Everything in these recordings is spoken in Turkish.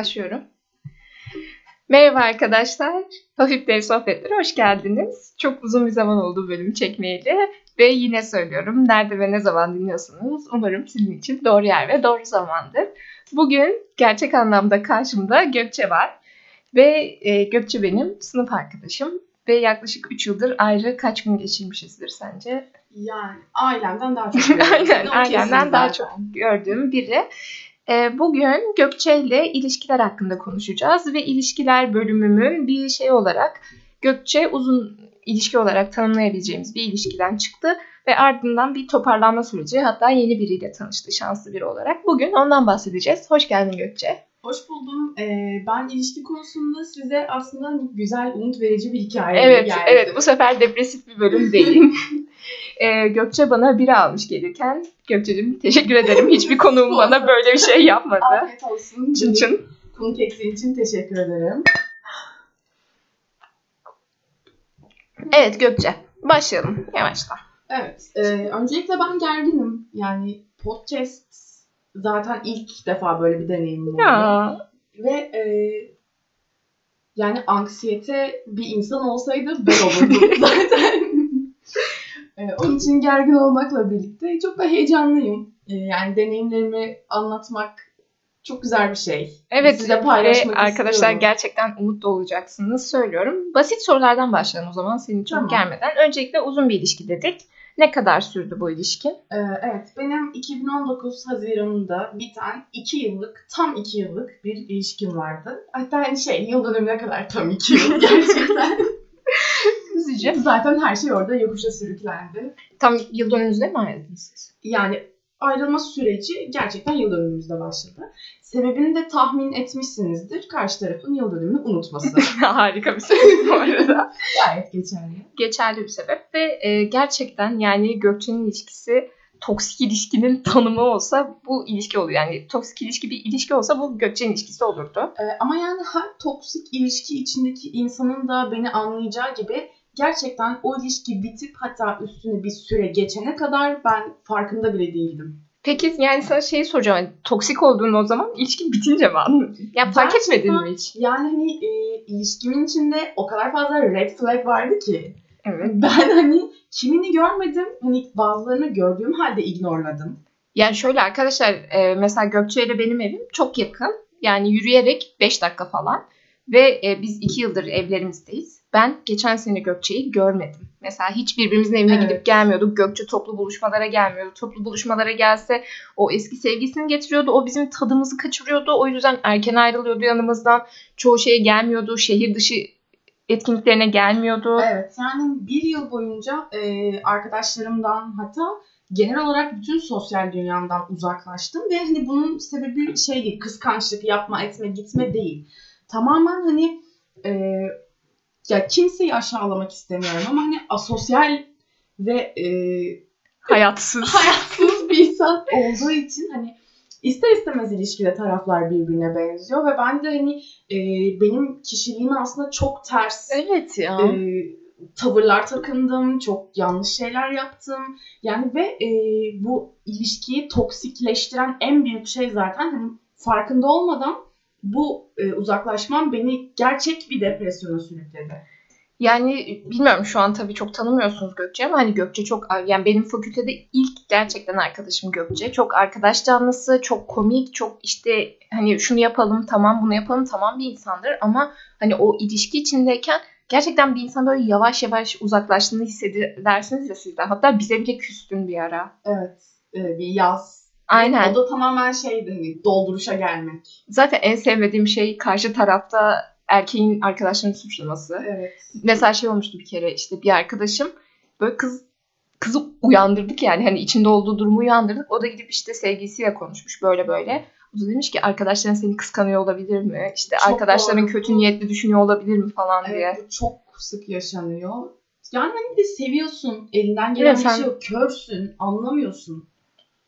Başlıyorum. Merhaba arkadaşlar. Hafif Dev Sohbetlere hoş geldiniz. Çok uzun bir zaman oldu bölüm çekmeyeli. Ve yine söylüyorum nerede ve ne zaman dinliyorsunuz. Umarım sizin için doğru yer ve doğru zamandır. Bugün gerçek anlamda karşımda Gökçe var. Ve e, Gökçe benim sınıf arkadaşım. Ve yaklaşık 3 yıldır ayrı kaç gün geçirmişizdir sence? Yani ailemden daha çok. Aynen, ailemden daha çok gördüğüm biri. Ee, Bugün Gökçe ile ilişkiler hakkında konuşacağız ve ilişkiler bölümümün bir şey olarak Gökçe uzun ilişki olarak tanımlayabileceğimiz bir ilişkiden çıktı ve ardından bir toparlanma süreci hatta yeni biriyle tanıştı şanslı biri olarak. Bugün ondan bahsedeceğiz. Hoş geldin Gökçe. Hoş buldum. Ee, ben ilişki konusunda size aslında güzel, umut verici bir hikaye Evet, geldi. evet bu sefer depresif bir bölüm değil. Ee, Gökçe bana biri almış gelirken. Gökçe'cim teşekkür ederim. Hiçbir konuğum bana böyle bir şey yapmadı. Afiyet olsun. Çın çın. Konuk ettiğin için teşekkür ederim. Evet Gökçe. Başlayalım yavaştan. Evet. e, öncelikle ben gerginim. Yani podcast zaten ilk defa böyle bir deneyimim oldu. Ya. Ve e, yani anksiyete bir insan olsaydı ben olurdum zaten. E, onun için gergin olmakla birlikte çok da heyecanlıyım. E, yani deneyimlerimi anlatmak çok güzel bir şey. Evet Size ve paylaşmak arkadaşlar istiyorum. gerçekten umutlu olacaksınız söylüyorum. Basit sorulardan başlayalım o zaman senin çok Tamam. gelmeden. Öncelikle uzun bir ilişki dedik. Ne kadar sürdü bu ilişki? E, evet benim 2019 Haziran'ında biten 2 yıllık, tam 2 yıllık bir ilişkim vardı. Hatta hani şey yıl dönümüne kadar tam 2 yıl gerçekten. Üzücü. Zaten her şey orada yokuşa sürüklendi. Tam yıl dönümünüzde mi ayrıldınız siz? Yani ayrılma süreci gerçekten yıl dönümümüzde başladı. Sebebini de tahmin etmişsinizdir. Karşı tarafın yıl dönümünü unutması. Harika bir sebep bu arada. Gayet geçerli. Geçerli bir sebep ve e, gerçekten yani Gökçe'nin ilişkisi toksik ilişkinin tanımı olsa bu ilişki oluyor. Yani toksik ilişki bir ilişki olsa bu Gökçe'nin ilişkisi olurdu. Ee, ama yani her toksik ilişki içindeki insanın da beni anlayacağı gibi gerçekten o ilişki bitip hatta üstüne bir süre geçene kadar ben farkında bile değildim. Peki yani sana şeyi soracağım. Yani, toksik olduğunu o zaman ilişki bitince mi anladın? Ya fark Gerçekten- etmedin mi hiç? Yani hani e, ilişkimin içinde o kadar fazla red flag vardı ki. Evet. Ben hani kimini görmedim. Hani bazılarını gördüğüm halde ignorladım. Yani şöyle arkadaşlar e, mesela Gökçe ile benim evim çok yakın. Yani yürüyerek 5 dakika falan. Ve e, biz 2 yıldır evlerimizdeyiz. Ben geçen sene Gökçe'yi görmedim. Mesela hiç birbirimizin evine Evet. gidip gelmiyorduk. Gökçe toplu buluşmalara gelmiyordu. Toplu buluşmalara gelse o eski sevgisini getiriyordu. O bizim tadımızı kaçırıyordu. O yüzden erken ayrılıyordu yanımızdan. Çoğu şeye gelmiyordu. Şehir dışı etkinliklerine gelmiyordu. Evet yani bir yıl boyunca e, arkadaşlarımdan hatta genel olarak bütün sosyal dünyamdan uzaklaştım. Ve hani bunun sebebi şey değil kıskançlık yapma etme gitme değil. Tamamen hani e, ya kimseyi aşağılamak istemiyorum ama hani asosyal ve e, Hayatsız. hayatsız bir insan olduğu için hani ister istemez ilişkide taraflar birbirine benziyor ve ben de hani e, benim kişiliğime aslında çok ters evet ya. e, tavırlar takındım, çok yanlış şeyler yaptım. Yani ve e, bu ilişkiyi toksikleştiren en büyük şey zaten hani farkında olmadan bu e, uzaklaşmam beni gerçek bir depresyona sürükledi. Yani bilmiyorum şu an tabii çok tanımıyorsunuz Gökçe ama hani Gökçe çok yani benim fakültede ilk gerçekten arkadaşım Gökçe. Çok arkadaş canlısı, çok komik, çok işte hani şunu yapalım tamam bunu yapalım tamam bir insandır ama hani o ilişki içindeyken gerçekten bir insan böyle yavaş yavaş uzaklaştığını hissedersiniz ya sizden. Hatta bize bile küstün bir ara. Evet, e, bir yaz. Aynen. O da tamamen şeydi hani dolduruşa gelmek. Zaten en sevmediğim şey karşı tarafta erkeğin arkadaşlarını suçlaması. Evet. mesela şey olmuştu bir kere işte bir arkadaşım böyle kız kızı uyandırdık yani hani içinde olduğu durumu uyandırdık. O da gidip işte sevgilisiyle konuşmuş böyle böyle. O da demiş ki arkadaşların seni kıskanıyor olabilir mi? İşte Çok arkadaşların doğru. kötü niyetli düşünüyor olabilir mi falan diye. Evet, bu çok sık yaşanıyor. Yani hani bir de seviyorsun. Elinden gelen Evet, bir sen- şey yok. Körsün. Anlamıyorsun.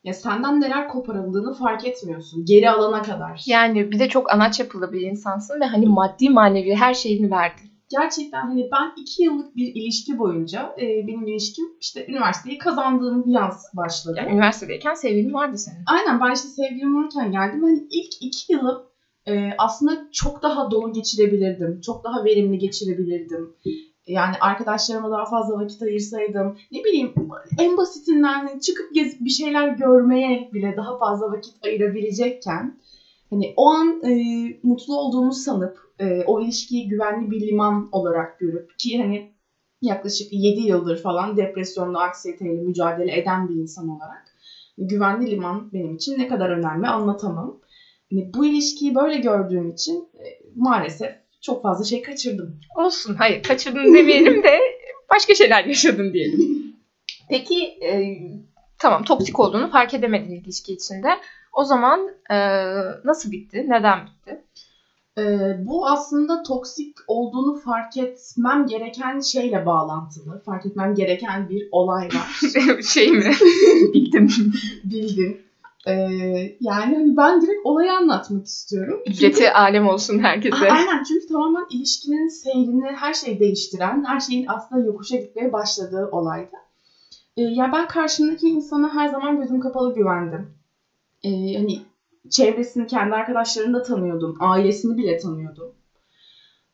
Ya senden neler koparıldığını fark etmiyorsun. Geri alana kadar. Yani bir de çok anaç yapılı bir insansın ve hani maddi manevi her şeyini verdin. Gerçekten hani ben iki yıllık bir ilişki boyunca e, benim ilişkim işte üniversiteyi kazandığım yaz başladı. Yani üniversitedeyken sevgilin vardı senin. Aynen ben işte sevgilim olurken geldim. Hani ilk iki yılım e, aslında çok daha dolu geçirebilirdim. Çok daha verimli geçirebilirdim. Yani arkadaşlarıma daha fazla vakit ayırsaydım. Ne bileyim en basitinden hani çıkıp gezip bir şeyler görmeye bile daha fazla vakit ayırabilecekken hani o an e, mutlu olduğumu sanıp e, o ilişkiyi güvenli bir liman olarak görüp ki hani yaklaşık 7 yıldır falan depresyonla anksiyeteyle mücadele eden bir insan olarak güvenli liman benim için ne kadar önemli anlatamam. Yani bu ilişkiyi böyle gördüğüm için e, maalesef çok fazla şey kaçırdım. Olsun. Hayır kaçırdın demeyelim de başka şeyler yaşadın diyelim. Peki e, tamam toksik olduğunu fark edemedin ilişki içinde. O zaman e, nasıl bitti? Neden bitti? Ee, bu aslında toksik olduğunu fark etmem gereken şeyle bağlantılı. Fark etmem gereken bir olay var. şey mi? Bildim. Bildim. Ee, yani hani ben direkt olayı anlatmak istiyorum. Ücreti alem olsun herkese. Aynen çünkü tamamen ilişkinin seyrini her şeyi değiştiren, her şeyin aslında yokuşa gitmeye başladığı olaydı. Ee, ya ben karşımdaki insana her zaman gözüm kapalı güvendim. Ee, hani çevresini, kendi arkadaşlarını da tanıyordum. Ailesini bile tanıyordum.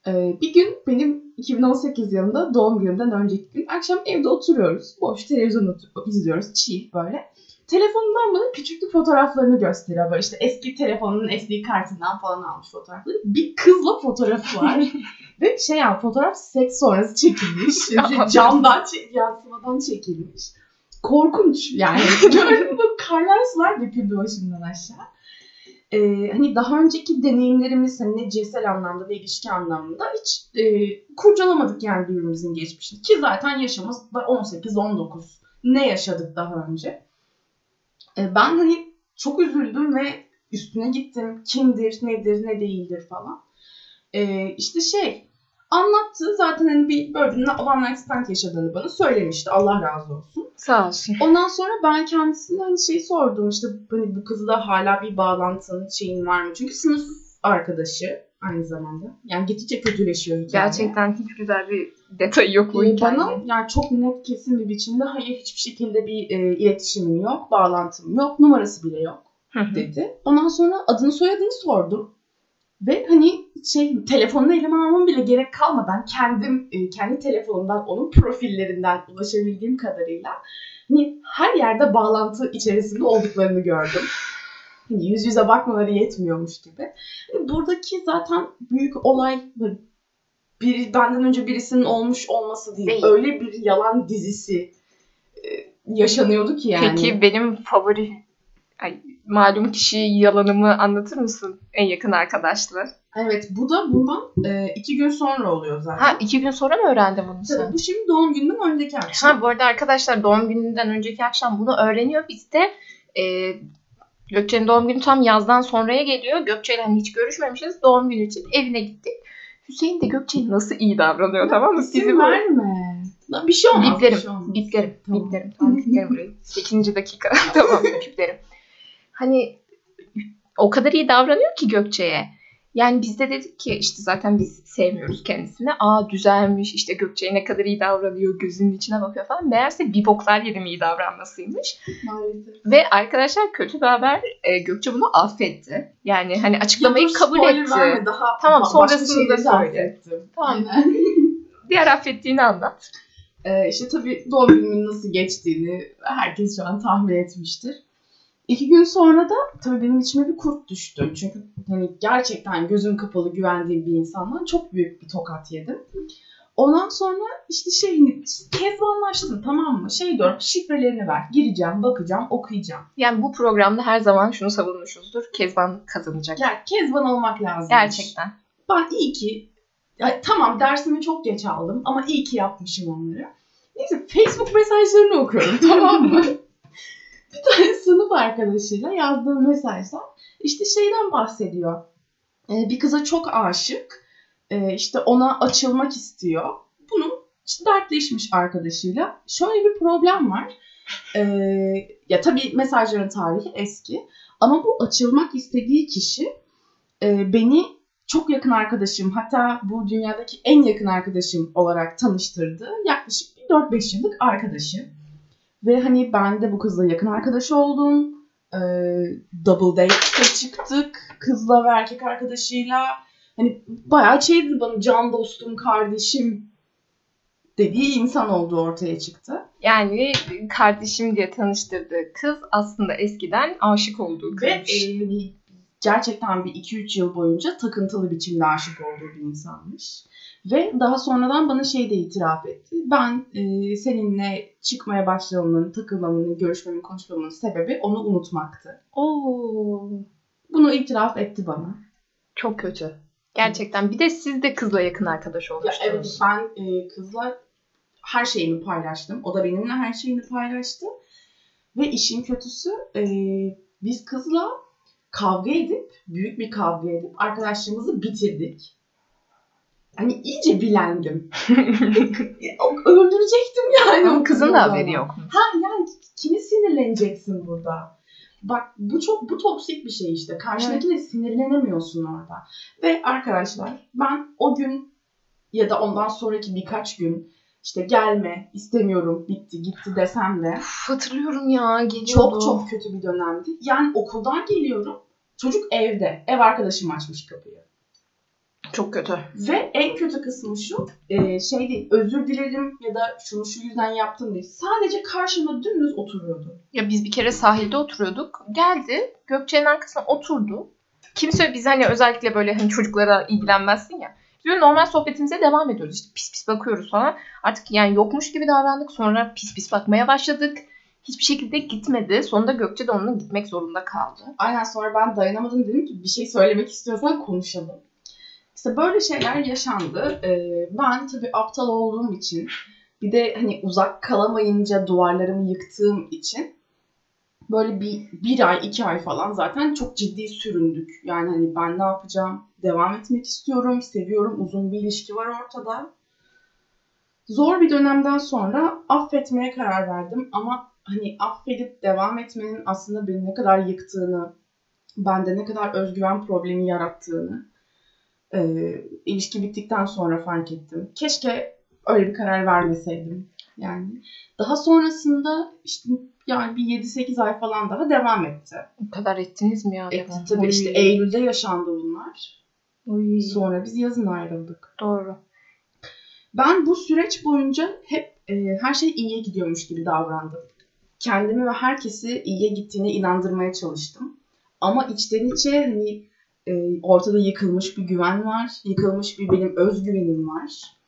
Ee, bir gün benim 2018 yılında doğum günümden önceki gün akşam evde oturuyoruz. Boş televizyon izliyoruz. Chill böyle. Telefonundan bana küçüklük fotoğraflarını gösteriyor. Böyle işte eski telefonunun SD kartından falan almış fotoğrafları. Bir kızla fotoğrafı var. Ve şey yani fotoğraf seks sonrası çekilmiş. Camdan, çek- yansımadan çekilmiş. Korkunç yani. Gördüm bu karlar sular döküldü başımdan aşağı. Ee, hani daha önceki deneyimlerimiz hani ne cinsel anlamda ne ilişki anlamında hiç e, kurcalamadık yani birbirimizin geçmişini. Ki zaten yaşımız da 18-19. Ne yaşadık daha önce? Ee, ben hani çok üzüldüm ve üstüne gittim. Kimdir, nedir, ne değildir falan. Ee, işte şey anlattı. Zaten hani bir bir one night stand yaşadığını bana söylemişti. Allah razı olsun. Sağ olsun. Ondan sonra ben kendisine hani şey sordum işte hani bu kızla hala bir bağlantın şeyin var mı? Çünkü sınıf arkadaşı aynı zamanda. Yani gittikçe kötüleşiyor hikaye. Gerçekten hiç güzel bir detayı yok bu hikayenin. bana yani çok net kesin bir biçimde hayır hiçbir şekilde bir e, iletişimim yok, bağlantım yok, numarası bile yok dedi. Ondan sonra adını soyadını sordum. Ve hani şey telefonunu elime almam bile gerek kalmadan kendim e, kendi telefonumdan onun profillerinden ulaşabildiğim kadarıyla hani her yerde bağlantı içerisinde olduklarını gördüm. Hani yüz yüze bakmaları yetmiyormuş gibi. Hani buradaki zaten büyük olay böyle bir benden önce birisinin olmuş olması değil. Değil. Öyle bir yalan dizisi e, yaşanıyordu ki yani. Peki benim favori ay, malum kişi yalanımı anlatır mısın? En yakın arkadaşlar. Evet bu da bundan e, iki gün sonra oluyor zaten. Ha iki gün sonra mı öğrendin bunu Tabii sen? bu şimdi doğum günümden önceki akşam. Ha bu arada arkadaşlar doğum gününden önceki akşam bunu öğreniyor. Biz de e, Gökçe'nin doğum günü tam yazdan sonraya geliyor. Gökçe'yle hani hiç görüşmemişiz. Doğum günü için evine gittik. Hüseyin de Gökçe'ye nasıl iyi davranıyor tamam mı? Böyle- verme. Lan Bir şey olmaz. Biplerim, Bir şey olmaz. biplerim, Tamam. biplerim. Tamam, biplerim burayı. 8. dakika. tamam, biplerim. Hani o kadar iyi davranıyor ki Gökçe'ye. Yani biz de dedik ki işte zaten biz sevmiyoruz kendisini. Aa düzelmiş işte Gökçe'ye ne kadar iyi davranıyor, gözünün içine bakıyor falan. Meğerse bir boklar yedim iyi davranmasıymış. Maalesef. Ve arkadaşlar kötü bir haber e, Gökçe bunu affetti. Yani hani açıklamayı Ya kabul etti. verme, Daha Tamam, sonrasını da söyle. Tamam. Diğer affettiğini anlat. Ee, işte tabii doğum günümün nasıl geçtiğini herkes şu an tahmin etmiştir. İki gün sonra da tabii benim içime bir kurt düştü. Çünkü hani gerçekten gözüm kapalı güvendiğim bir insandan çok büyük bir tokat yedim. Ondan sonra işte şey hani kezbanlaştım tamam mı? Şey diyorum şifrelerini ver. Gireceğim, bakacağım, okuyacağım. Yani bu programda her zaman şunu savunmuşuzdur. Kezban kazanacak. Ya kezban olmak lazım. Gerçekten. Ben iyi ki ya, tamam dersimi çok geç aldım ama iyi ki yapmışım onları. Neyse Facebook mesajlarını okuyorum tamam mı? bir tane sınıf arkadaşıyla yazdığım mesajlar işte şeyden bahsediyor. Ee, bir kıza çok aşık. Ee, işte ona açılmak istiyor. Bunun işte dertleşmiş arkadaşıyla. Şöyle bir problem var. Ee, ya tabii mesajların tarihi eski. Ama bu açılmak istediği kişi e, beni çok yakın arkadaşım hatta bu dünyadaki en yakın arkadaşım olarak tanıştırdı. Yaklaşık bir 4-5 yıllık arkadaşım. Ve hani ben de bu kızla yakın arkadaş oldum. e, double date'e çıktık kızla ve erkek arkadaşıyla. Hani bayağı şeydi bana can dostum, kardeşim dediği insan olduğu ortaya çıktı. Yani kardeşim diye tanıştırdığı kız aslında eskiden aşık olduğu Ve kızmış. e, hani gerçekten bir 2-3 yıl boyunca takıntılı biçimde aşık olduğu bir insanmış. Ve daha sonradan bana şey de itiraf etti. Ben e, seninle çıkmaya başlamamın, takılmamın, görüşmemin, konuşmamın sebebi onu unutmaktı. Oo, Bunu itiraf etti bana. çok kötü. Gerçekten. Bir de siz de kızla yakın arkadaş Ya olmuştunuz. evet ben e, kızla her şeyimi paylaştım. O da benimle her şeyini paylaştı. Ve işin kötüsü e, biz kızla kavga edip, büyük bir kavga edip arkadaşlığımızı bitirdik. Hani iyice bilendim. O- Öldürecektim yani. Ama kızın kızı da haberi yok mu? Ha yani kimi sinirleneceksin burada? Bak bu çok bu toksik bir şey işte. Karşındakine sinirlenemiyorsun orada. Ve arkadaşlar ben o gün ya da ondan sonraki birkaç gün işte gelme, istemiyorum, bitti, gitti desem de Uf, hatırlıyorum ya. Geliyordu. çok çok kötü bir dönemdi. Yani okuldan geliyorum. Çocuk evde. Ev arkadaşım açmış kapıyı. Çok kötü. Ve en kötü kısmı şu, e, şey değil, özür dilerim ya da şunu şu yüzden yaptım değil. Sadece karşıma dümdüz oturuyordu. Ya biz bir kere sahilde oturuyorduk. Geldi. Gökçe'nin arkasına oturdu. Kimse biz hani özellikle böyle hani çocuklara ilgilenmezsin ya. Biz böyle normal sohbetimize devam ediyoruz. İşte pis pis bakıyoruz falan. Artık yani yokmuş gibi davrandık. Sonra pis pis bakmaya başladık. Hiçbir şekilde gitmedi. Sonunda Gökçe de onunla gitmek zorunda kaldı. Aynen sonra ben dayanamadım dedim ki bir şey söylemek istiyorsan konuşalım. İşte böyle şeyler yaşandı. E, ben tabii aptal olduğum için bir de hani uzak kalamayınca duvarlarımı yıktığım için böyle bir, bir ay iki ay falan zaten çok ciddi süründük. Yani hani ben ne yapacağım? Devam etmek istiyorum, seviyorum. Uzun bir ilişki var ortada. Zor bir dönemden sonra affetmeye karar verdim ama hani affedip devam etmenin aslında beni ne kadar yıktığını, bende ne kadar özgüven problemi yarattığını e, ilişki bittikten sonra fark ettim. Keşke öyle bir karar vermeseydim. Yani daha sonrasında işte yani bir 7-8 ay falan daha devam etti. O kadar ettiniz mi ya? Etti tabii Oy. işte Eylül'de yaşandı bunlar. Oy. Sonra biz yazın ayrıldık. Doğru. Ben bu süreç boyunca hep e, her şey iyiye gidiyormuş gibi davrandım. Kendimi ve herkesi iyiye gittiğine inandırmaya çalıştım. Ama içten içe hani e, ortada yıkılmış bir güven var. Yıkılmış bir benim özgüvenim var.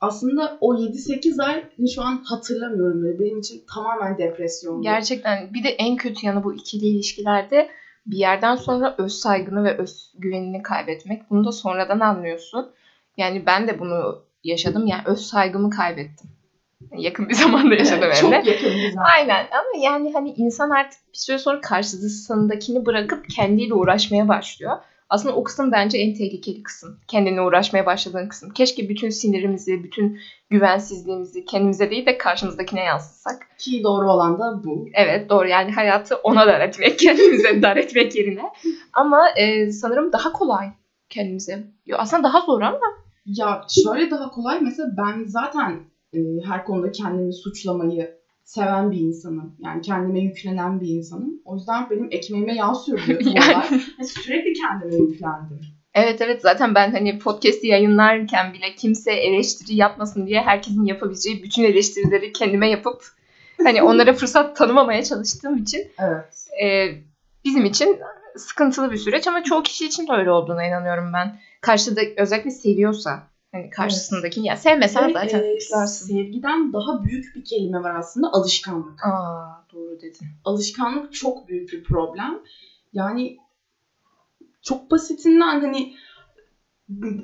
Aslında o 7-8 ay şu an hatırlamıyorum. Böyle. Benim için tamamen depresyondu. Gerçekten bir de en kötü yanı bu ikili ilişkilerde bir yerden sonra öz saygını ve öz güvenini kaybetmek. Bunu da sonradan anlıyorsun. Yani ben de bunu yaşadım. Yani öz saygımı kaybettim. Yakın bir zamanda yaşadım Evet, Çok yakın bir zaman. Aynen ama yani hani insan artık bir süre sonra karşısındakini bırakıp kendiyle uğraşmaya başlıyor. Aslında o kısım bence en tehlikeli kısım. Kendine uğraşmaya başladığın kısım. Keşke bütün sinirimizi, bütün güvensizliğimizi kendimize değil de karşımızdakine yansıtsak. Ki doğru olan da bu. Evet doğru yani hayatı ona dar etmek, kendimize dar etmek yerine. Ama e, sanırım daha kolay kendimize. Yo, aslında daha zor ama Ya şöyle daha kolay mesela ben zaten e, her konuda kendimi suçlamayı seven bir insanım. Yani kendime yüklenen bir insanım. O yüzden benim ekmeğime yağ sürdü bu Yani. olay. Ve sürekli kendime yüklendim. Evet evet zaten ben hani podcast'i yayınlarken bile kimse eleştiri yapmasın diye herkesin yapabileceği bütün eleştirileri kendime yapıp hani onlara fırsat tanımamaya çalıştığım için Evet. e, bizim için sıkıntılı bir süreç ama çoğu kişi için de öyle olduğuna inanıyorum ben. Karşıda özellikle seviyorsa hani karşısındaki ya sevmesen Ve, zaten e, sevgiden daha büyük bir kelime var aslında alışkanlık. Aa doğru dedin. Alışkanlık çok büyük bir problem. Yani çok basitinden hani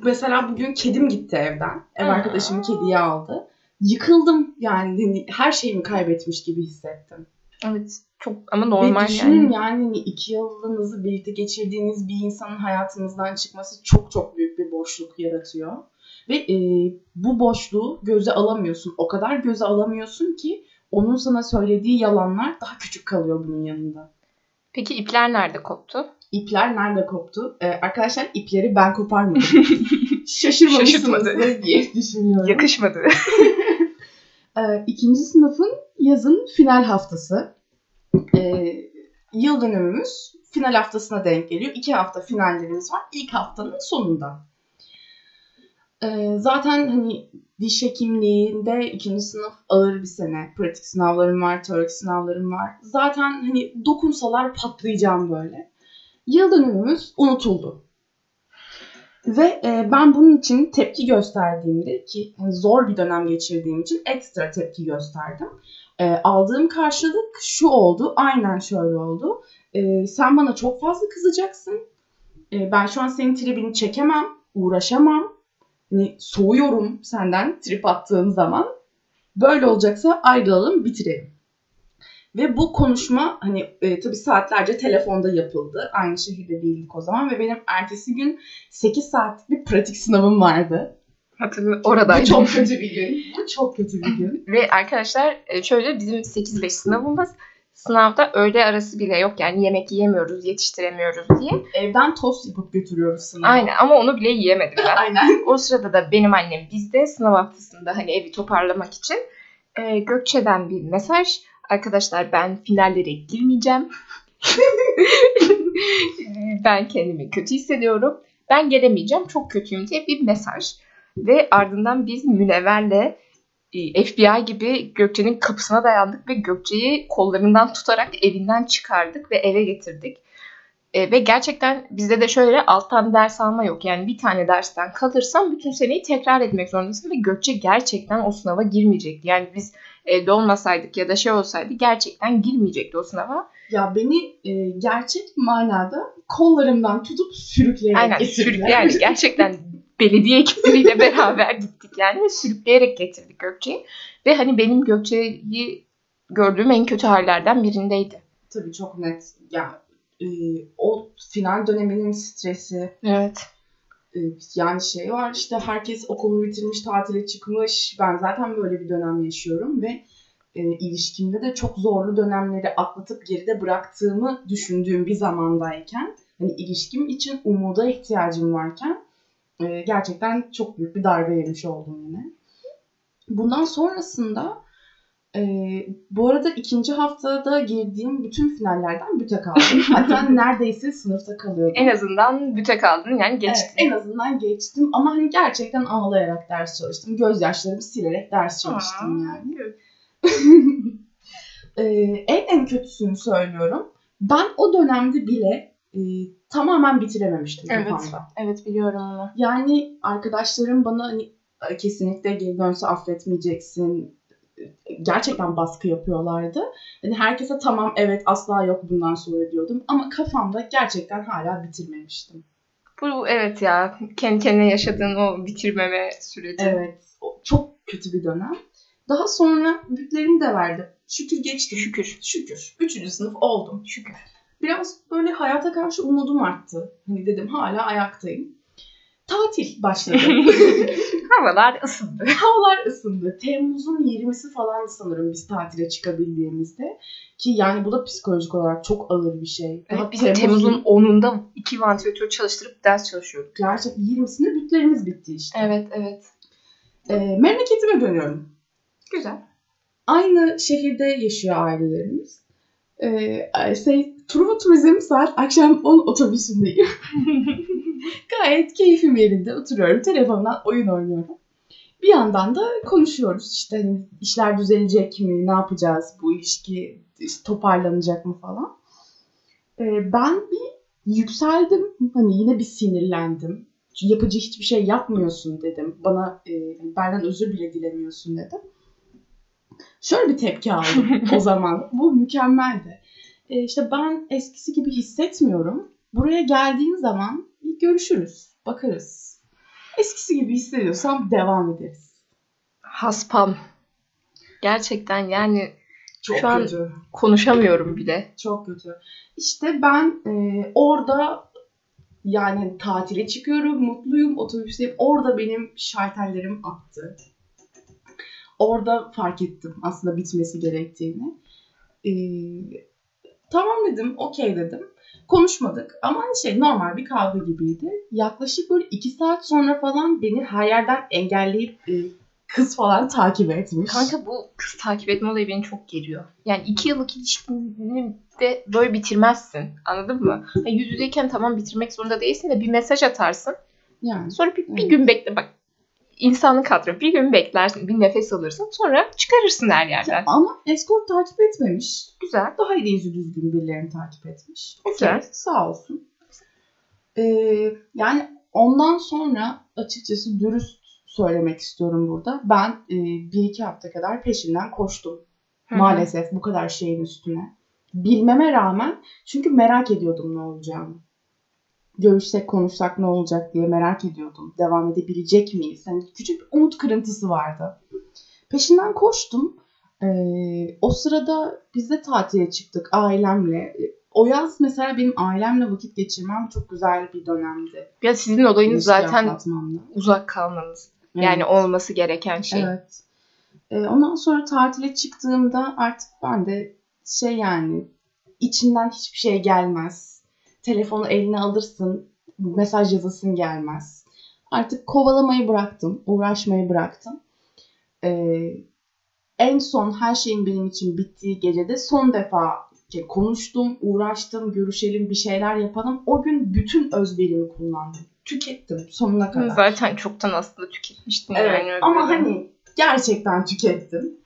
mesela bugün kedim gitti evden. Ev arkadaşım kediyi aldı. Yıkıldım yani hani her şeyimi kaybetmiş gibi hissettim. Evet çok ama normal Ve düşünün yani. yani. hani iki yılınızı birlikte geçirdiğiniz bir insanın hayatınızdan çıkması çok çok büyük bir boşluk yaratıyor. Ve e, bu boşluğu göze alamıyorsun. O kadar göze alamıyorsun ki onun sana söylediği yalanlar daha küçük kalıyor bunun yanında. Peki ipler nerede koptu? İpler nerede koptu? Ee, arkadaşlar ipleri ben koparmadım. Şaşırmamışsınızdır Şaşırtmadı. diye düşünüyorum. Yakışmadı. Ee, ikinci sınıfın yazın final haftası. Ee, yıl dönümümüz final haftasına denk geliyor. İki hafta finallerimiz var. İlk haftanın sonunda. Ee, zaten hani diş hekimliğinde ikinci sınıf ağır bir sene. Pratik sınavlarım var, teorik sınavlarım var. Zaten hani dokunsalar patlayacağım böyle. Yıl dönümümüz unutuldu. Ve e, ben bunun için tepki gösterdiğimde ki hani zor bir dönem geçirdiğim için ekstra tepki gösterdim. E, aldığım karşılık şu oldu, aynen şöyle oldu. E, sen bana çok fazla kızacaksın. E, ben şu an senin tribini çekemem, uğraşamam. Hani soğuyorum senden trip attığın zaman. Böyle olacaksa ayrılalım, bitirelim. Ve bu konuşma hani e, tabii saatlerce telefonda yapıldı. Aynı şehirde değildik o zaman ve benim ertesi gün 8 saatlik bir pratik sınavım vardı. Hatırlıyorum. Bu Oradaydım. çok kötü bir gün. Bu çok kötü bir gün. Ve arkadaşlar e, şöyle bizim 8-5 sınavımız sınavda öğle arası bile yok. Yani yemek yiyemiyoruz, yetiştiremiyoruz diye. Evden tost yapıp götürüyoruz sınava. Aynen ama onu bile yiyemedim ben. Aynen. O sırada da benim annem bizde sınav haftasında hani evi toparlamak için e, Gökçe'den bir mesaj. Arkadaşlar ben finallere girmeyeceğim. ben kendimi kötü hissediyorum. Ben gelemeyeceğim. Çok kötüyüm diye bir mesaj. Ve ardından biz Münevver'le FBI gibi Gökçe'nin kapısına dayandık ve Gökçe'yi kollarından tutarak evinden çıkardık ve eve getirdik. E, ve gerçekten bizde de şöyle alttan ders alma yok. Yani bir tane dersten kalırsan bütün seneyi tekrar etmek zorundasın ve Gökçe gerçekten o sınava girmeyecekti. Yani biz evde olmasaydık ya da şey olsaydı gerçekten girmeyecekti o sınava. Ya beni e, gerçek manada kollarımdan tutup sürükleyerek Aynen getirdiler. sürükleyerek gerçekten belediye ekipleriyle beraber gittik yani ve sürükleyerek getirdik Gökçe'yi. Ve hani benim Gökçe'yi gördüğüm en kötü hallerden birindeydi. Tabii çok net. Ya e, o final döneminin stresi, Evet. e, yani şey var işte herkes okulunu bitirmiş, tatile çıkmış. Ben zaten böyle bir dönem yaşıyorum ve e, ilişkimde de çok zorlu dönemleri atlatıp geride bıraktığımı düşündüğüm bir zamandayken hani ilişkim için umuda ihtiyacım varken e, gerçekten çok büyük bir darbe yemiş oldum yine. Bundan sonrasında e, bu arada ikinci haftada girdiğim bütün finallerden büte kaldım. Hatta neredeyse sınıfta kalıyordum. En azından büte kaldın yani Evet, geçtin. en azından geçtim ama hani gerçekten ağlayarak ders çalıştım. Gözyaşlarımı silerek ders çalıştım Aa, yani. Ee, en en kötüsünü söylüyorum. Ben o dönemde bile e, tamamen bitirememiştim Evet. kafamda. Evet biliyorum onu. Yani arkadaşlarım bana hani "E, kesinlikle geri dönse affetmeyeceksin. Gerçekten baskı yapıyorlardı. Hani herkese tamam evet asla yok bundan sonra diyordum. Ama kafamda gerçekten hala bitirmemiştim. Bu evet ya kendi kendine yaşadığın o bitirmeme süreci. Evet. Çok kötü bir dönem. Daha sonra bütlerimi de verdim. Şükür geçtim. Şükür. Şükür. Üçüncü sınıf oldum. Şükür. Biraz böyle hayata karşı umudum arttı. Hani dedim hala ayaktayım. Tatil başladı. Havalar ısındı. Havalar ısındı. Temmuz'un 20'si falan sanırım biz tatile çıkabildiğimizde. Ki yani bu da psikolojik olarak çok ağır bir şey. Daha Evet, biz Temmuz'un 10'unda iki vantilatör çalıştırıp ders çalışıyorduk. Gerçek 20'sinde bütlerimiz bitti işte. Evet evet. Ee, memleketime dönüyorum. Güzel. Aynı şehirde yaşıyor ailelerimiz. Ee, şey, Truva Turizm saat akşam 10 otobüsündeyim. Gayet keyfim yerinde oturuyorum. Telefondan oyun oynuyorum. Bir yandan da konuşuyoruz. İşte hani işler düzelecek mi? Ne yapacağız? Bu ilişki işte toparlanacak mı falan. Ee, ben bir yükseldim. Hani yine bir sinirlendim. Yapıcı hiçbir şey yapmıyorsun dedim. Bana e, benden özür bile dilemiyorsun dedim. Şöyle bir tepki aldım o zaman. Bu mükemmeldi. E, işte ben eskisi gibi hissetmiyorum. Buraya geldiğin zaman görüşürüz, bakarız. Eskisi gibi hissediyorsam devam ederiz. Haspam. Gerçekten yani Çok Şu an- kötü. konuşamıyorum bile. Çok kötü. İşte ben e, orada yani tatile çıkıyorum, mutluyum, otobüsteyim. Orada benim şartellerim attı. Orada fark ettim aslında bitmesi gerektiğini. E, tamam dedim, okey dedim. Konuşmadık ama şey normal bir kavga gibiydi. Yaklaşık böyle iki saat sonra falan beni her yerden engelleyip e, kız falan takip etmiş. Kanka bu kız takip etme olayı beni çok geriyor. Yani iki yıllık ilişkini de böyle bitirmezsin. Anladın mı? Yani yüz yüzeyken tamam bitirmek zorunda değilsin de bir mesaj atarsın. yani Sonra bir, bir Evet. gün bekle bak. İnsanlık hatırı bir gün beklersin, bir nefes alırsın. Sonra çıkarırsın her yerden. ama escort takip etmemiş. Güzel. Daha iyi yüzü düzgün birilerini takip etmiş. Güzel. Okey, sağ olsun. Ee, yani ondan sonra açıkçası dürüst söylemek istiyorum burada. Ben e, bir iki hafta kadar peşinden koştum. Hı hı. Maalesef bu kadar şeyin üstüne. Bilmeme rağmen çünkü merak ediyordum ne olacağını. Görüşsek konuşsak ne olacak diye merak ediyordum. Devam edebilecek miyiz? Hani küçük bir umut kırıntısı vardı. Peşinden koştum. Ee, o sırada biz de tatile çıktık ailemle. O yaz mesela benim ailemle vakit geçirmem çok güzel bir dönemdi. Ya sizin olayınız zaten uzak kalmanız. Evet. Yani olması gereken şey. Evet. Ee, ondan sonra tatile çıktığımda artık ben de şey yani içinden hiçbir şey gelmez. Telefonu eline alırsın, mesaj yazasın gelmez. Artık kovalamayı bıraktım, uğraşmayı bıraktım. Ee, en son her şeyin benim için bittiği gecede son defa ki konuştum, uğraştım, görüşelim, bir şeyler yapalım. O gün bütün özverimi kullandım. Tükettim sonuna kadar. Zaten çoktan aslında tüketmiştin Evet yani. ama hani gerçekten tükettim.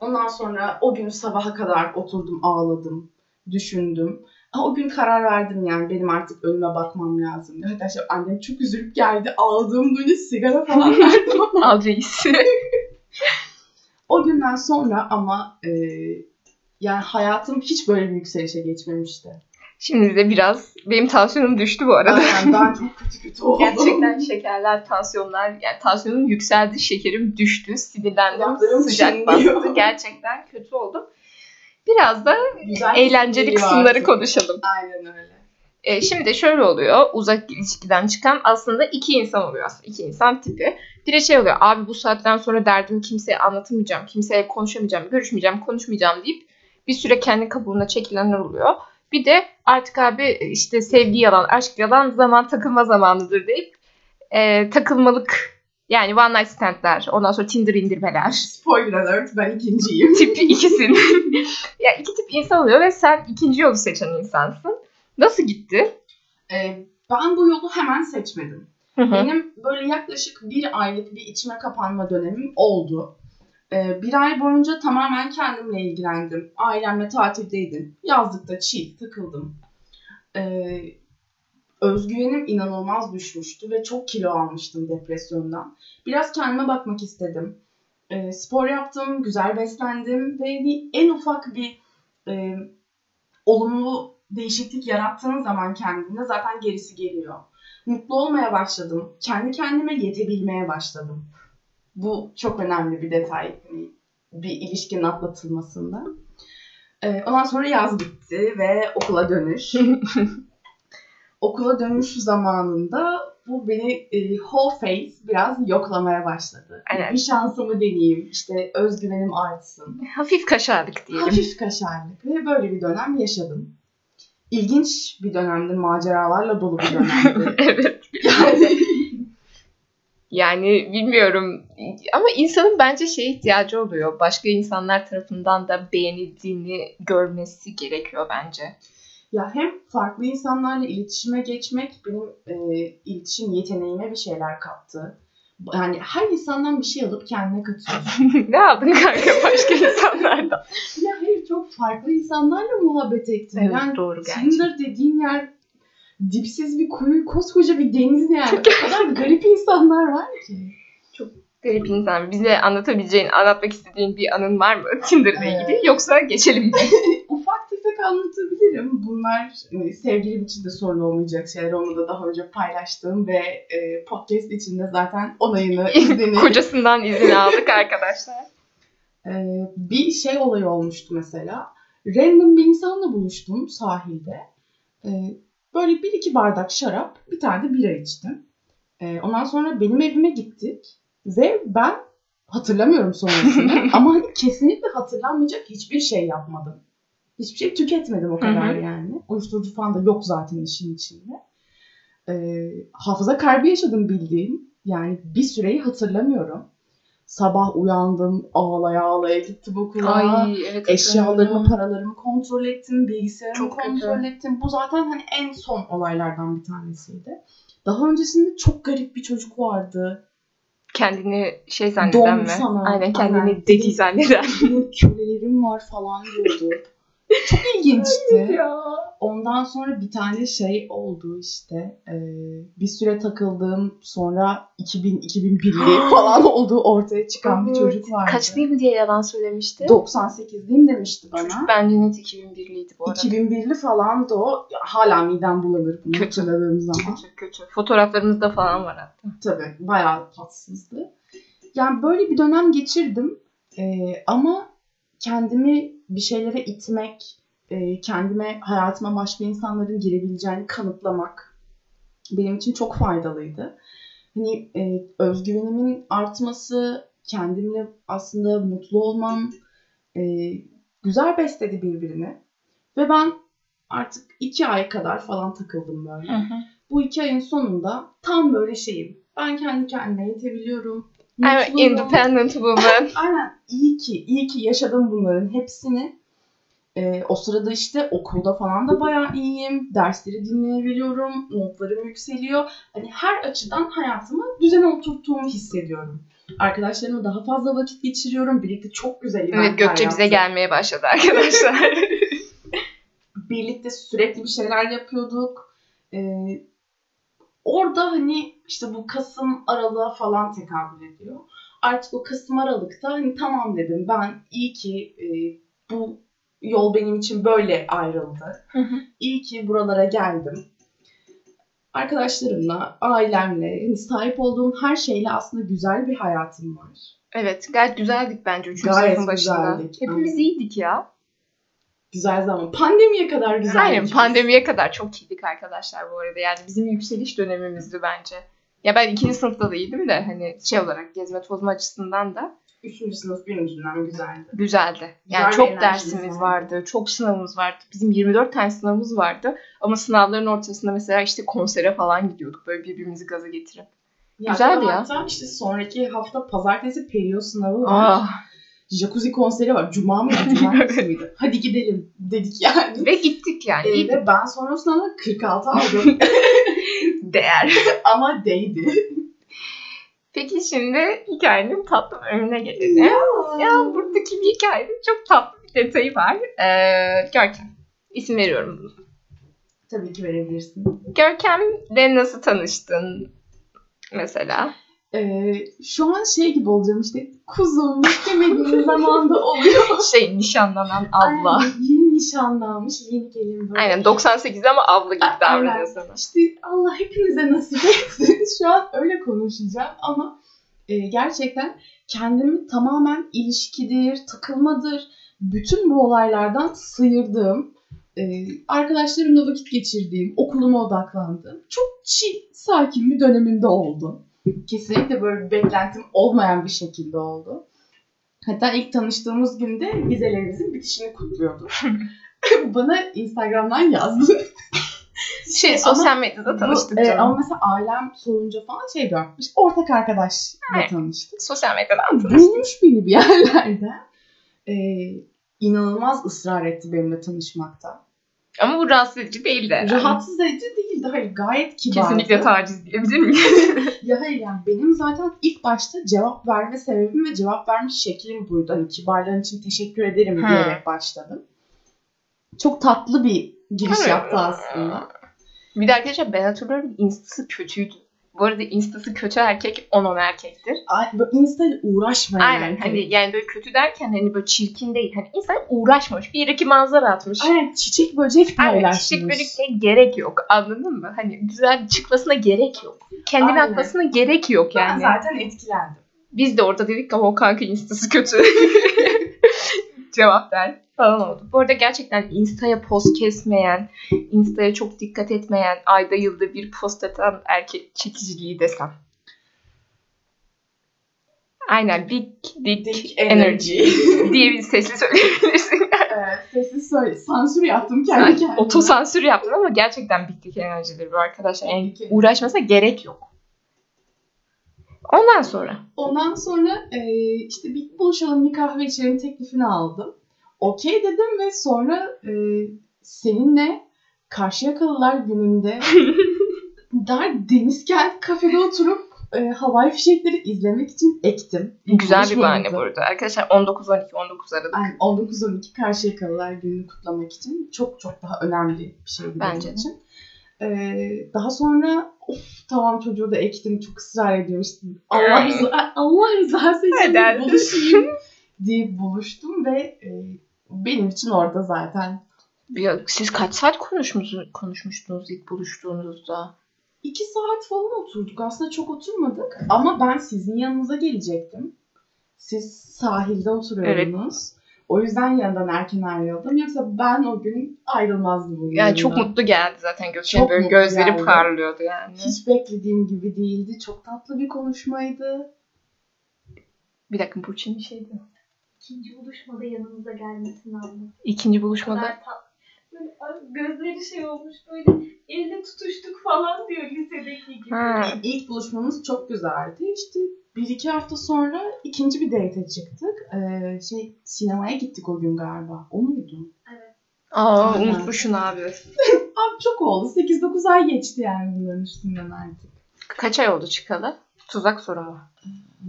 Ondan sonra o gün sabaha kadar oturdum ağladım, düşündüm. Ha, o gün karar verdim yani benim artık önüme bakmam lazım. Arkadaşlar annem çok üzülüp geldi. Ağladığım duyunca sigara falan verdim ama Al o günden sonra ama e, yani hayatım hiç böyle bir yükselişe geçmemişti. Şimdi de biraz benim tansiyonum düştü bu arada. Aynen ben çok kötü kötü oldum. Gerçekten şekerler, tansiyonlar, yani tansiyonum yükseldi, şekerim düştü, sinirlendim, Kulaklarım sıcak çınlıyor. bastı. Gerçekten kötü oldum. Biraz da Güzel eğlenceli kısımları artık. konuşalım. Aynen öyle. E, şimdi şöyle oluyor. Uzak ilişkiden çıkan aslında iki insan oluyor aslında. iki insan tipi. Biri şey oluyor. Abi bu saatten sonra derdimi kimseye anlatamayacağım. Kimseye konuşamayacağım. Görüşmeyeceğim. Konuşmayacağım deyip bir süre kendi kabuğuna çekilenler oluyor. Bir de artık abi işte sevgi yalan, aşk yalan, zaman takılma zamanıdır deyip e, takılmalık yani one night standler, ondan sonra Tinder indirmeler. Spoiler alert ben ikinciyim. tip ikisin. ya iki tip insan oluyor ve sen ikinci yolu seçen insansın. Nasıl gitti? Ee, ben bu yolu hemen seçmedim. Hı hı. Benim böyle yaklaşık bir aylık bir içime kapanma dönemim oldu. Ee, bir ay boyunca tamamen kendimle ilgilendim. Ailemle tatildeydim. Yazlıkta chill takıldım. Ee, özgüvenim inanılmaz düşmüştü ve çok kilo almıştım depresyondan. Biraz kendime bakmak istedim. Ee, spor yaptım, güzel beslendim ve bir, en ufak bir e, olumlu değişiklik yarattığın zaman kendinde zaten gerisi geliyor mutlu olmaya başladım. Kendi kendime yetebilmeye başladım. Bu çok önemli bir detay hani bir ilişkinin atlatılmasında. Ee, ondan sonra yaz bitti ve okula dönüş. okula dönüş zamanında bu beni e, whole face biraz yoklamaya başladı. Evet. Bir şansımı deneyeyim, işte özgüvenim artsın. Hafif kaşarlık diyelim. Hafif kaşarlık ve böyle bir dönem yaşadım. İlginç bir dönemdi, maceralarla dolu bir dönemdi. evet. yani Yani bilmiyorum ama insanın bence şeye ihtiyacı oluyor. Başka insanlar tarafından da beğenildiğini görmesi gerekiyor bence. Ya hem farklı insanlarla iletişime geçmek benim e, iletişim yeteneğime bir şeyler kattı. Yani her insandan bir şey alıp kendine katıyorsun. ne aldın kanka başka insanlardan? ya hayır çok farklı insanlarla muhabbet ettim. Evet, yani doğru gerçekten. Tinder dediğin yer dipsiz bir kuyu, koskoca bir deniz yani. o kadar garip insanlar var ki. Garip insan. Bize anlatabileceğin, anlatmak istediğin bir anın var mı Tinder'la ilgili? Yoksa geçelim mi? Ufak tefek anlatabilirim. Bunlar e, sevgilim için de sorun olmayacak şeyler. Onu da daha önce paylaştığım ve e, podcast içinde zaten onayını, iznini Kocasından izin aldık arkadaşlar. Ee, bir şey olayı olmuştu mesela. Random bir insanla buluştum sahilde. Böyle bir iki bardak şarap, bir tane de bira içtim. Ondan sonra benim evime gittik ve ben hatırlamıyorum sonrasını ama hani kesinlikle hatırlanmayacak hiçbir şey yapmadım. Hiçbir şey tüketmedim o kadar Hı hı. yani. Uyuşturucu falan da yok zaten işin içinde. Ee, hafıza kaybı yaşadım bildiğim. Yani bir süreyi hatırlamıyorum. Sabah uyandım, ağlaya ağlaya gittim okula. Ay evet. Eşyalarımı, paralarımı kontrol ettim, bilgisayarımı Çok kötü. kontrol ettim. Bu zaten hani en son olaylardan bir tanesiydi. Daha öncesinde çok garip bir çocuk vardı. Kendini şey zanneden Don mi? sana. Aynen kendini Aynen. deli zanneden. Kölelerim var falan diyordu. Çok ilginçti. ya. Ondan sonra bir tane şey oldu işte. Ee, bir süre takıldığım sonra 2000-2001'li falan olduğu ortaya çıkan bir çocuk vardı. Kaçlıyım diye yalan söylemişti. 98'liyim demişti bana. Çocuk bence net 2001'liydi bu arada. 2001'li falan da o. Ya, Hala midem bulanır bunu Kötü. hatırladığım zaman. Kötü kötü. Fotoğraflarımızda falan var hatta. Tabii bayağı tatsızdı. Yani böyle bir dönem geçirdim. Ee, ama kendimi bir şeylere itmek, e, kendime hayatıma başka insanların girebileceğini kanıtlamak benim için çok faydalıydı. Hani e, özgüvenimin artması, kendimle aslında mutlu olmam e, güzel besledi birbirini. Ve ben artık iki ay kadar falan takıldım böyle bu iki ayın sonunda tam böyle şeyim. Ben kendi kendime yetebiliyorum. I'm independent woman. Aynen. İyi ki, iyi ki yaşadım bunların hepsini. Ee, o sırada işte okulda falan da bayağı iyiyim. Dersleri dinleyebiliyorum. Notlarım yükseliyor. Hani her açıdan hayatımı düzene oturttuğumu hissediyorum. Arkadaşlarımla daha fazla vakit geçiriyorum. Birlikte çok güzel eventler evet Gökçe bize yaptık. gelmeye başladı arkadaşlar. birlikte sürekli bir şeyler yapıyorduk. Ee, orada hani işte bu Kasım Aralık'a falan tekabül ediyor. Artık o Kasım Aralık'ta hani tamam dedim ben iyi ki e, bu yol benim için böyle ayrıldı. İyi ki buralara geldim. Arkadaşlarımla, ailemle, hani sahip olduğum her şeyle aslında güzel bir hayatım var. evet gayet güzeldik bence 3. Gayet sınıfın başında. güzeldik, Hepimiz iyiydik ya. Güzel zaman. Pandemiye kadar güzel. Aynen pandemiye kadar çok iyiydik arkadaşlar bu arada. Yani bizim yükseliş dönemimizdi bence. Ya ben ikinci sınıfta da iyiydim de hani şey olarak gezme tozma açısından da Üçüncü sınıf birinci dönem güzeldi. güzeldi. Yani Güzel çok dersimiz vardı. vardı, çok sınavımız vardı. Bizim 24 tane sınavımız vardı. Ama sınavların ortasında mesela işte konsere falan gidiyorduk böyle birbirimizi gaza getirip. Ya Güzeldi ya. Hatta işte sonraki hafta pazartesi periyo sınavı var. Ah. Jacuzzi konseri var. Cuma mıydı? Cumartesi miydi? Hadi gidelim dedik yani. Ve gittik yani. Ee, ve ben sonra o sınavda 46 aldım. değer. Ama değdi. Peki şimdi hikayenin tatlı bölümüne gelelim. Ya buradaki bir hikayenin çok tatlı bir detayı var. Ee, Görkem. İsim veriyorum. Tabii ki verebilirsin. Görkem'le nasıl tanıştın mesela? Ee, şu an şey gibi olacağım işte. Kuzum istemediğin zamanda oluyor. Şey nişanlanan abla. Aynen, yeni nişanlanmış, yeni gelin böyle. Aynen 98 ama abla gibi davranıyor sana. İşte Allah hepinize nasip etsin. Şu an öyle konuşacağım ama e, gerçekten kendimi tamamen ilişkidir, takılmadır, bütün bu olaylardan sıyırdığım, e, arkadaşlarımla vakit geçirdiğim, okuluma odaklandığım çok chill, sakin bir dönemimde oldu. Kesinlikle böyle bir beklentim olmayan bir şekilde oldu. Hatta ilk tanıştığımız günde vizelerimizin bitişini kutluyorduk. Bana Instagram'dan yazdı. Şey sosyal medyada tanıştık bu, e, canım. ama mesela ailem sorunca falan şey diyor. İşte ortak arkadaşla tanıştık. Sosyal medyadan tanıştık. Bulmuş beni bir yerlerden. E, inanılmaz ısrar etti benimle tanışmakta. Ama bu rahatsız edici değildi. Rahatsız edici değildi. Hayır gayet kibardı. Kesinlikle taciz diyebilir miyiz? Ya hayır yani benim zaten ilk başta cevap verme sebebim ve cevap verme şeklim buydu. Hani kibarlığın için teşekkür ederim Hı. diyerek başladım. Çok tatlı bir giriş yaptı aslında. bir de arkadaşlar ben hatırlıyorum instası kötüydü. Bu arada instası kötü erkek 10-10 erkektir. Ay, böyle Insta ile. Aynen yani. hani yani böyle kötü derken hani böyle çirkin değil. Hani insan uğraşmamış. Bir iki manzara atmış. Aynen çiçek böcek Aynen paylaşmış. çiçek böcekle gerek yok. Anladın mı? Hani güzel çıkmasına gerek yok. Kendini Aynen. atmasına gerek yok Ben yani. zaten etkilendim. Biz de orada dedik ki o kanka instası kötü. Cevap ver falan oldu. Bu arada gerçekten instaya post kesmeyen, instaya çok dikkat etmeyen, ayda yılda bir post atan erkek çekiciliği desem. Aynen big dick, Dick energy, energy. diye bir sesli söyleyebilirsin. evet, sessiz söyle. Sansür yaptım kendi kendime. Otosansür yaptın ama gerçekten big dick enerjidir bu arkadaşlar. Yani uğraşmasına gerek yok. Ondan sonra. Ondan sonra e, işte bir buluşalım bir kahve içelim teklifini aldım. Okey dedim ve sonra e, seninle Karşıyakalılar gününde dar Denizkent kafede oturup e, havai fişekleri izlemek için ektim. Güzel bir bahane burada. Arkadaşlar 19-12-19 Aralık. Yani 19-12 Karşıyakalılar gününü kutlamak için çok çok daha önemli bir şeydi Bence için. Ee, daha sonra of tamam çocuğu da ektim çok ısrar ediyor işte Allah, rıza- Allah rızası için buluşayım deyip buluştum ve e, benim için orada zaten Bir- Siz kaç saat konuşmuş, konuşmuştunuz ilk buluştuğunuzda? iki saat falan oturduk aslında çok oturmadık ama ben sizin yanınıza gelecektim. Siz sahilde oturuyordunuz. O yüzden yanından erken ayrıldım. Yoksa ben o gün ayrılmazdım. Yani çok mutlu geldi zaten. Çok Böyle gözleri geldi. parlıyordu yani. Hiç beklediğim gibi değildi. Çok tatlı bir konuşmaydı. Bir dakika Burçin bir şeydi. İkinci buluşmada yanımıza gelmesini anladım. İkinci buluşmada. Böyle gözleri şey olmuş böyle elle tutuştuk falan diyor lisedeki gibi. Ha. İlk buluşmamız çok güzeldi. İşte bir iki hafta sonra ikinci bir date çıktık. Ee, şey sinemaya gittik o gün galiba. O muydu? Aa Aynen. unutmuşsun abi. Abi çok oldu. 8-9 ay geçti yani bunların üstünden artık. Kaç ay oldu çıkalı? Tuzak soru mu?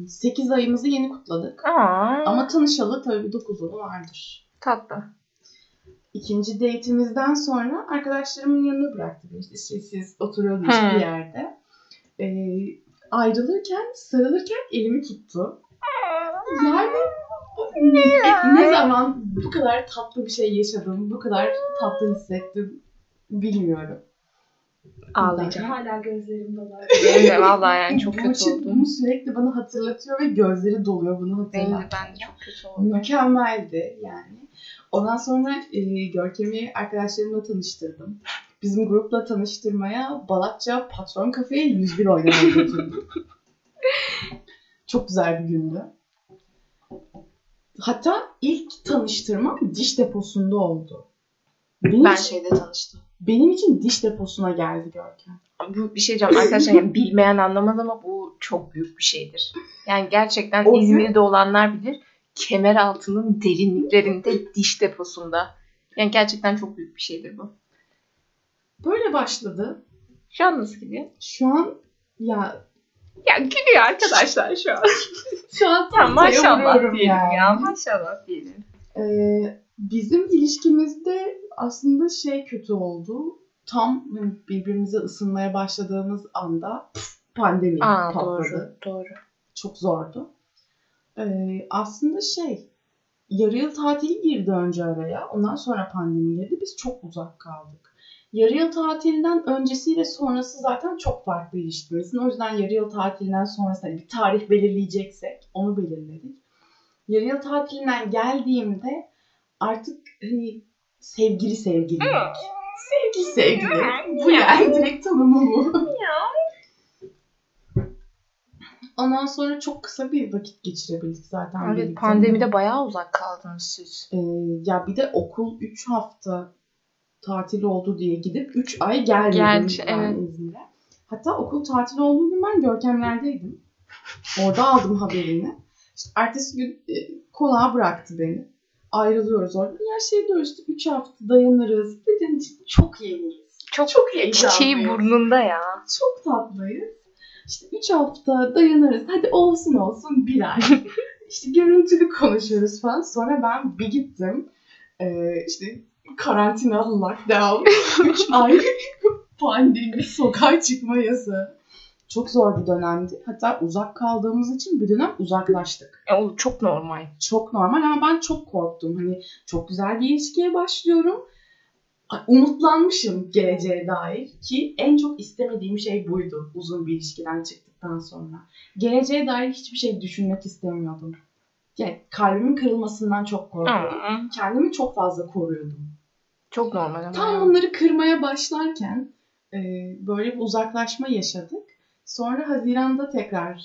8 ayımızı yeni kutladık. Aa, Ama tanışalı tabii bir 9 yılı vardır. tatlı. İkinci date'imizden sonra arkadaşlarımın yanına bıraktı beni. İşte siz, siz oturuyordunuz Hmm. bir yerde. Ee, ayrılırken, sarılırken elimi tuttu. Yani ne, ne zaman bu kadar tatlı bir şey yaşadım, bu kadar tatlı hissettim bilmiyorum. Ağlayacağım. Hala gözlerim dolar. Benim de vallahi yani çok kötü Burçin oldum. bunu sürekli bana hatırlatıyor ve gözleri doluyor bunu Benim de hatırlatıyor. ben de çok kötü oldum. Mükemmeldi yani. Ondan sonra e, Görkem'i arkadaşlarımla tanıştırdım. Bizim grupla tanıştırmaya Balatça Patron Kafe'ye 101 oynamaya götürdüm. Çok güzel bir gündü. Hatta ilk tanıştırmam diş deposunda oldu. Benim, Ben için, şeyde tanıştım. benim için diş deposuna geldi Görkem. Bu bir şey diyeceğim arkadaşlar yani bilmeyen anlamaz ama bu çok büyük bir şeydir. Yani gerçekten O gün- İzmir'de olanlar bilir. Kemer altının derinliklerinde diş deposunda. Yani gerçekten çok büyük bir şeydir bu. Böyle başladı. Şu an nasıl gidiyor? Şu an ya Ya gülüyor arkadaşlar şu an. şu an tam maşallah diyelim yani. ya maşallah diyelim. Ee, bizim ilişkimizde aslında şey kötü oldu. Tam hani birbirimize ısınmaya başladığımız anda pandemi Aa patladı. doğru doğru. Çok zordu. Ee, aslında şey yarı yıl tatili girdi önce araya. Ondan sonra pandemi girdi. Biz çok uzak kaldık. Yarı yıl tatilinden öncesiyle sonrası zaten çok farklı ilişkimizin. O yüzden yarı yıl tatilinden sonrası hani bir tarih belirleyeceksek onu belirledik. Yarı yıl tatilinden geldiğimde artık hani sevgili sevgili. Sevgili sevgili. Bu yani direkt tanımı bu. Ondan sonra çok kısa bir vakit geçirebildik zaten. Evet birlikte. pandemide bayağı uzak kaldınız siz. Ee, ya bir de okul 3 hafta tatil oldu diye gidip 3 ay gelmedim Gerçi, evet. İzmir'e. Hatta okul tatili olduğu gün ben Görkemler'deydim. Orada aldım haberini. İşte ertesi gün e, konağa bıraktı beni. Ayrılıyoruz orada. Ya şey diyoruz işte 3 hafta dayanırız. Dedim çok yeniyiz. Çok, Çok çiçeği heyecanlıyız. burnunda ya. Çok tatlıyız. İşte 3 hafta dayanırız. Hadi olsun olsun bir ay. işte görüntülü konuşuyoruz falan. Sonra ben bir gittim. Ee, işte karantina, lockdown, 3 ay pandemi, sokağa çıkma yasağı. Çok zor bir dönemdi. Hatta uzak kaldığımız için bir dönem uzaklaştık. E, o çok normal. Çok normal ama ben çok korktum. Hani çok güzel bir ilişkiye başlıyorum. Umutlanmışım geleceğe dair ki en çok istemediğim şey buydu uzun bir ilişkiden çıktıktan sonra. Geleceğe dair hiçbir şey düşünmek istemiyordum. Yani kalbimin kırılmasından çok korkuyordum. Aa, Kendimi çok fazla koruyordum. Çok normal ama. Tam ya. onları kırmaya başlarken e, böyle bir uzaklaşma yaşadık. Sonra Haziran'da tekrar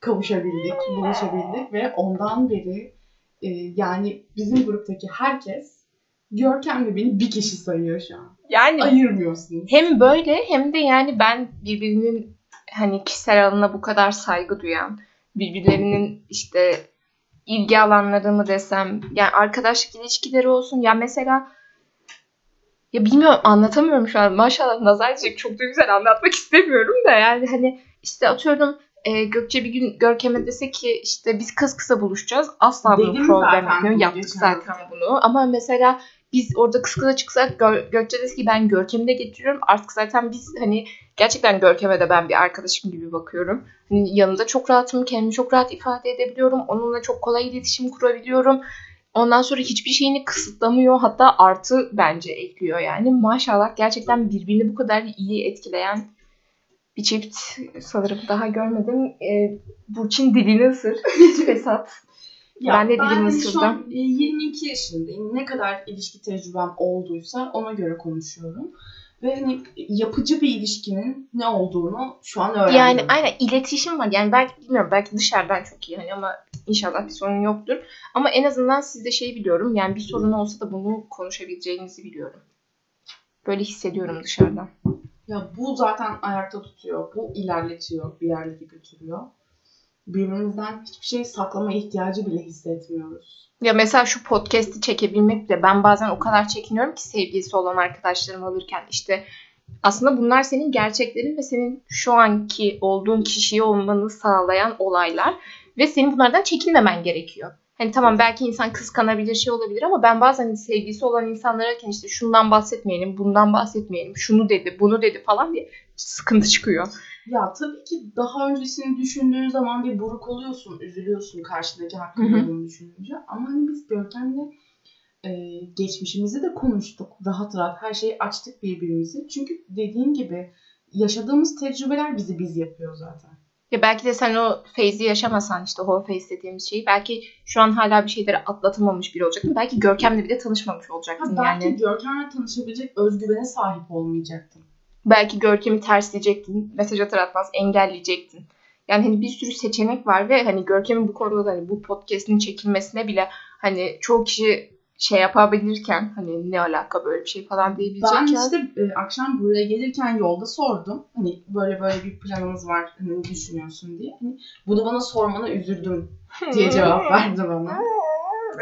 kavuşabildik, buluşabildik ve ondan beri e, yani bizim gruptaki herkes Görkem ve beni bir kişi sayıyor şu an. Yani Ayırmıyorsunuz. hem böyle hem de yani ben birbirinin hani kişisel alanına bu kadar saygı duyan, birbirlerinin işte ilgi alanları mı desem, yani arkadaşlık ilişkileri olsun. Ya mesela ya bilmiyorum anlatamıyorum şu an. Maşallah nazar diyecek çok da güzel anlatmak istemiyorum da yani hani işte atıyorum e, Gökçe bir gün Görkem'e dese ki işte biz kız kısa buluşacağız. Asla bunu problem etmiyor. bunu Yaptık zaten bunu. Ama mesela biz orada kız kıza çıksak Gör, Gökçe dese ki ben Görkem'i de getiriyorum. Artık zaten biz hani gerçekten Görkem'e de ben bir arkadaşım gibi bakıyorum. Hani yanında çok rahatım. Kendimi çok rahat ifade edebiliyorum. Onunla çok kolay iletişim kurabiliyorum. Ondan sonra hiçbir şeyini kısıtlamıyor. Hatta artı bence ekliyor yani. Maşallah gerçekten birbirini bu kadar iyi etkileyen bir çift sanırım daha görmedim. Ee, Burçin dilini ısır. Hiç fesat. Ya Ben de dilimi hani ısırdım. Şu an e, 22 yaşındayım. Ne kadar ilişki tecrübem olduysa ona göre konuşuyorum. Ve hani yapıcı bir ilişkinin ne olduğunu şu an öğrendim. Yani aynen iletişim var. Yani belki bilmiyorum belki dışarıdan çok iyi hani ama inşallah bir sorun yoktur. Ama en azından sizde şey biliyorum. Yani bir sorun olsa da bunu konuşabileceğinizi biliyorum. Böyle hissediyorum dışarıdan. Ya bu zaten ayakta tutuyor. Bu ilerletiyor. Bir yerlere götürüyor. Birbirimizden hiçbir şey saklama ihtiyacı bile hissetmiyoruz. Ya mesela şu podcast'i çekebilmek bile ben bazen o kadar çekiniyorum ki sevgilisi olan arkadaşlarım alırken işte aslında bunlar senin gerçeklerin ve senin şu anki olduğun kişiyi olmanı sağlayan olaylar ve senin bunlardan çekinmemen gerekiyor. Hani tamam belki insan kıskanabilir şey olabilir ama ben bazen sevgilisi olan insanlarken işte şundan bahsetmeyelim, bundan bahsetmeyelim, şunu dedi, bunu dedi falan diye sıkıntı çıkıyor. Ya tabii ki daha öncesini düşündüğün zaman bir buruk oluyorsun, üzülüyorsun karşıdaki hı. bunu düşününce. Ama hani biz Görkem'le e, geçmişimizi de konuştuk. Rahat rahat her şeyi açtık birbirimizi. Çünkü dediğin gibi yaşadığımız tecrübeler bizi biz yapıyor zaten. Ya belki de sen o feyzi yaşamasan işte whole face dediğimiz şeyi belki şu an hala bir şeyleri atlatamamış biri olacaktın. Belki Görkem'le bile tanışmamış Ha, olacaktın belki yani. Görkem'le tanışabilecek özgüvene sahip olmayacaktım. Belki Görkem'i tersleyecektin, mesaj atar atmaz engelleyecektin. Yani hani bir sürü seçenek var ve hani Görkem'in bu konuda da hani bu podcast'in çekilmesine bile hani çoğu kişi şey yapabilirken hani ne alaka böyle bir şey falan diyebilecekken. Ben işte e, akşam buraya gelirken yolda sordum. Hani böyle böyle bir planımız var. Hani düşünüyorsun diye. Hani bunu bana sormana üzüldüm diye cevap verdi bana.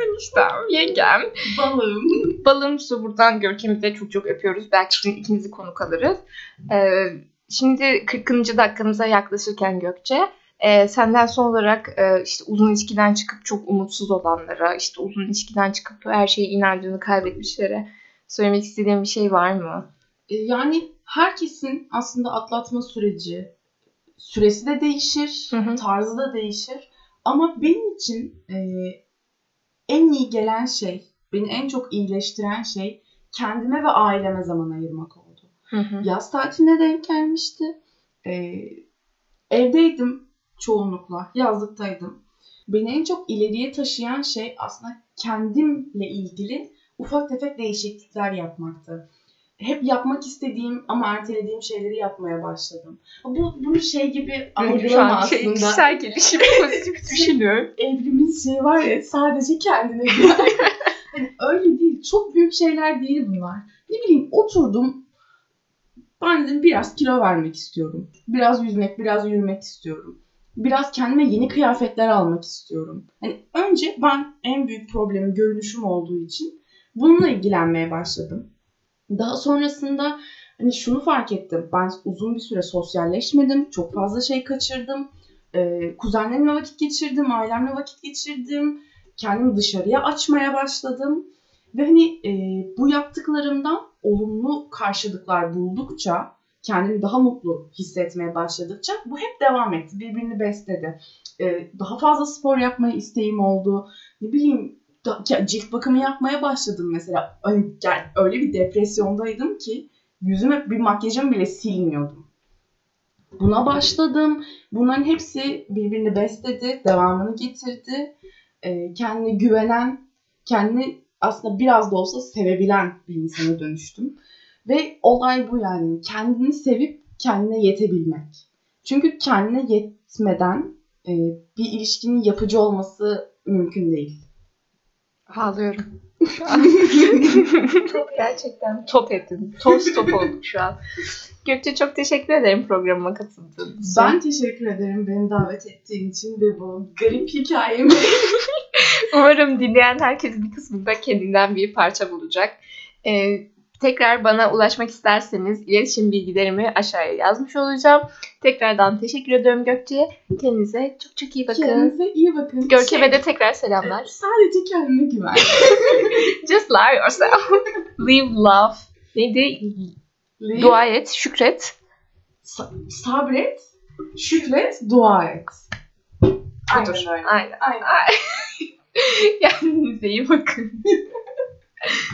Eniştem, yengem. Balım. Balım su buradan Görkem'i de çok çok öpüyoruz. Belki şimdi ikinizi konuk alırız. Ee, şimdi 40. dakikamıza yaklaşırken Gökçe e, senden son olarak e, işte uzun ilişkiden çıkıp çok umutsuz olanlara, işte uzun ilişkiden çıkıp her şeye inancını kaybetmişlere söylemek istediğin bir şey var mı? E, Yani herkesin aslında atlatma süreci süresi de değişir, Hı hı. tarzı da değişir. Ama benim için e, en iyi gelen şey, beni en çok iyileştiren şey kendime ve aileme zaman ayırmak oldu. Hı hı. Yaz tatiline denk gelmişti. E, evdeydim çoğunlukla, yazlıktaydım. Beni en çok ileriye taşıyan şey aslında kendimle ilgili ufak tefek değişiklikler yapmaktı. Hep yapmak istediğim ama ertelediğim şeyleri yapmaya başladım. Bu, bunu şey gibi algılama şey, aslında. kişisel gelişim pozitif düşünüyorum. Evrimiz şey var ya sadece kendine güven. hani öyle değil. Çok büyük şeyler değil bunlar. Ne bileyim oturdum. Ben dedim biraz kilo vermek istiyorum. Biraz yüzmek, biraz yürümek istiyorum. Biraz kendime yeni kıyafetler almak istiyorum. Hani önce ben en büyük problemim görünüşüm olduğu için bununla ilgilenmeye başladım. Daha sonrasında hani şunu fark ettim. Ben uzun bir süre sosyalleşmedim. Çok fazla şey kaçırdım. Ee, kuzenlerimle vakit geçirdim, ailemle vakit geçirdim. Kendimi dışarıya açmaya başladım. Ve hani e, bu yaptıklarımdan olumlu karşılıklar buldukça, kendimi daha mutlu hissetmeye başladıkça bu hep devam etti. Birbirini besledi. Ee, daha fazla spor yapmaya isteğim oldu. Ne bileyim ya cilt bakımı yapmaya başladım mesela. Yani öyle bir depresyondaydım ki yüzüme bir makyajımı bile silmiyordum. Buna başladım. Bunların hepsi birbirini besledi, devamını getirdi. Ee, kendine güvenen, kendini aslında biraz da olsa sevebilen bir insana dönüştüm. Ve olay bu yani. Kendini sevip kendine yetebilmek. Çünkü kendine yetmeden e, bir ilişkinin yapıcı olması mümkün değil. Ağlıyorum. Şu an. Gerçekten top ettin. Toz top olduk şu an. Gökçe çok teşekkür ederim programıma katıldığın için. Ben teşekkür ederim beni davet ettiğin için ve bu garip hikayemi. Umarım dinleyen herkes bir kısmında kendinden bir parça bulacak. Ee, tekrar bana ulaşmak isterseniz iletişim bilgilerimi aşağıya yazmış olacağım. Tekrardan teşekkür ediyorum Gökçe. Kendinize çok çok iyi bakın. Kendinize iyi bakın. Görkem'e de tekrar selamlar. Sadece kendine güven. Just love yourself. Live love. Neydi? Dua et, şükret. Sa- sabret, şükret, dua et. Aynen Budur. öyle. Aynen. Aynen. Kendinize iyi bakın.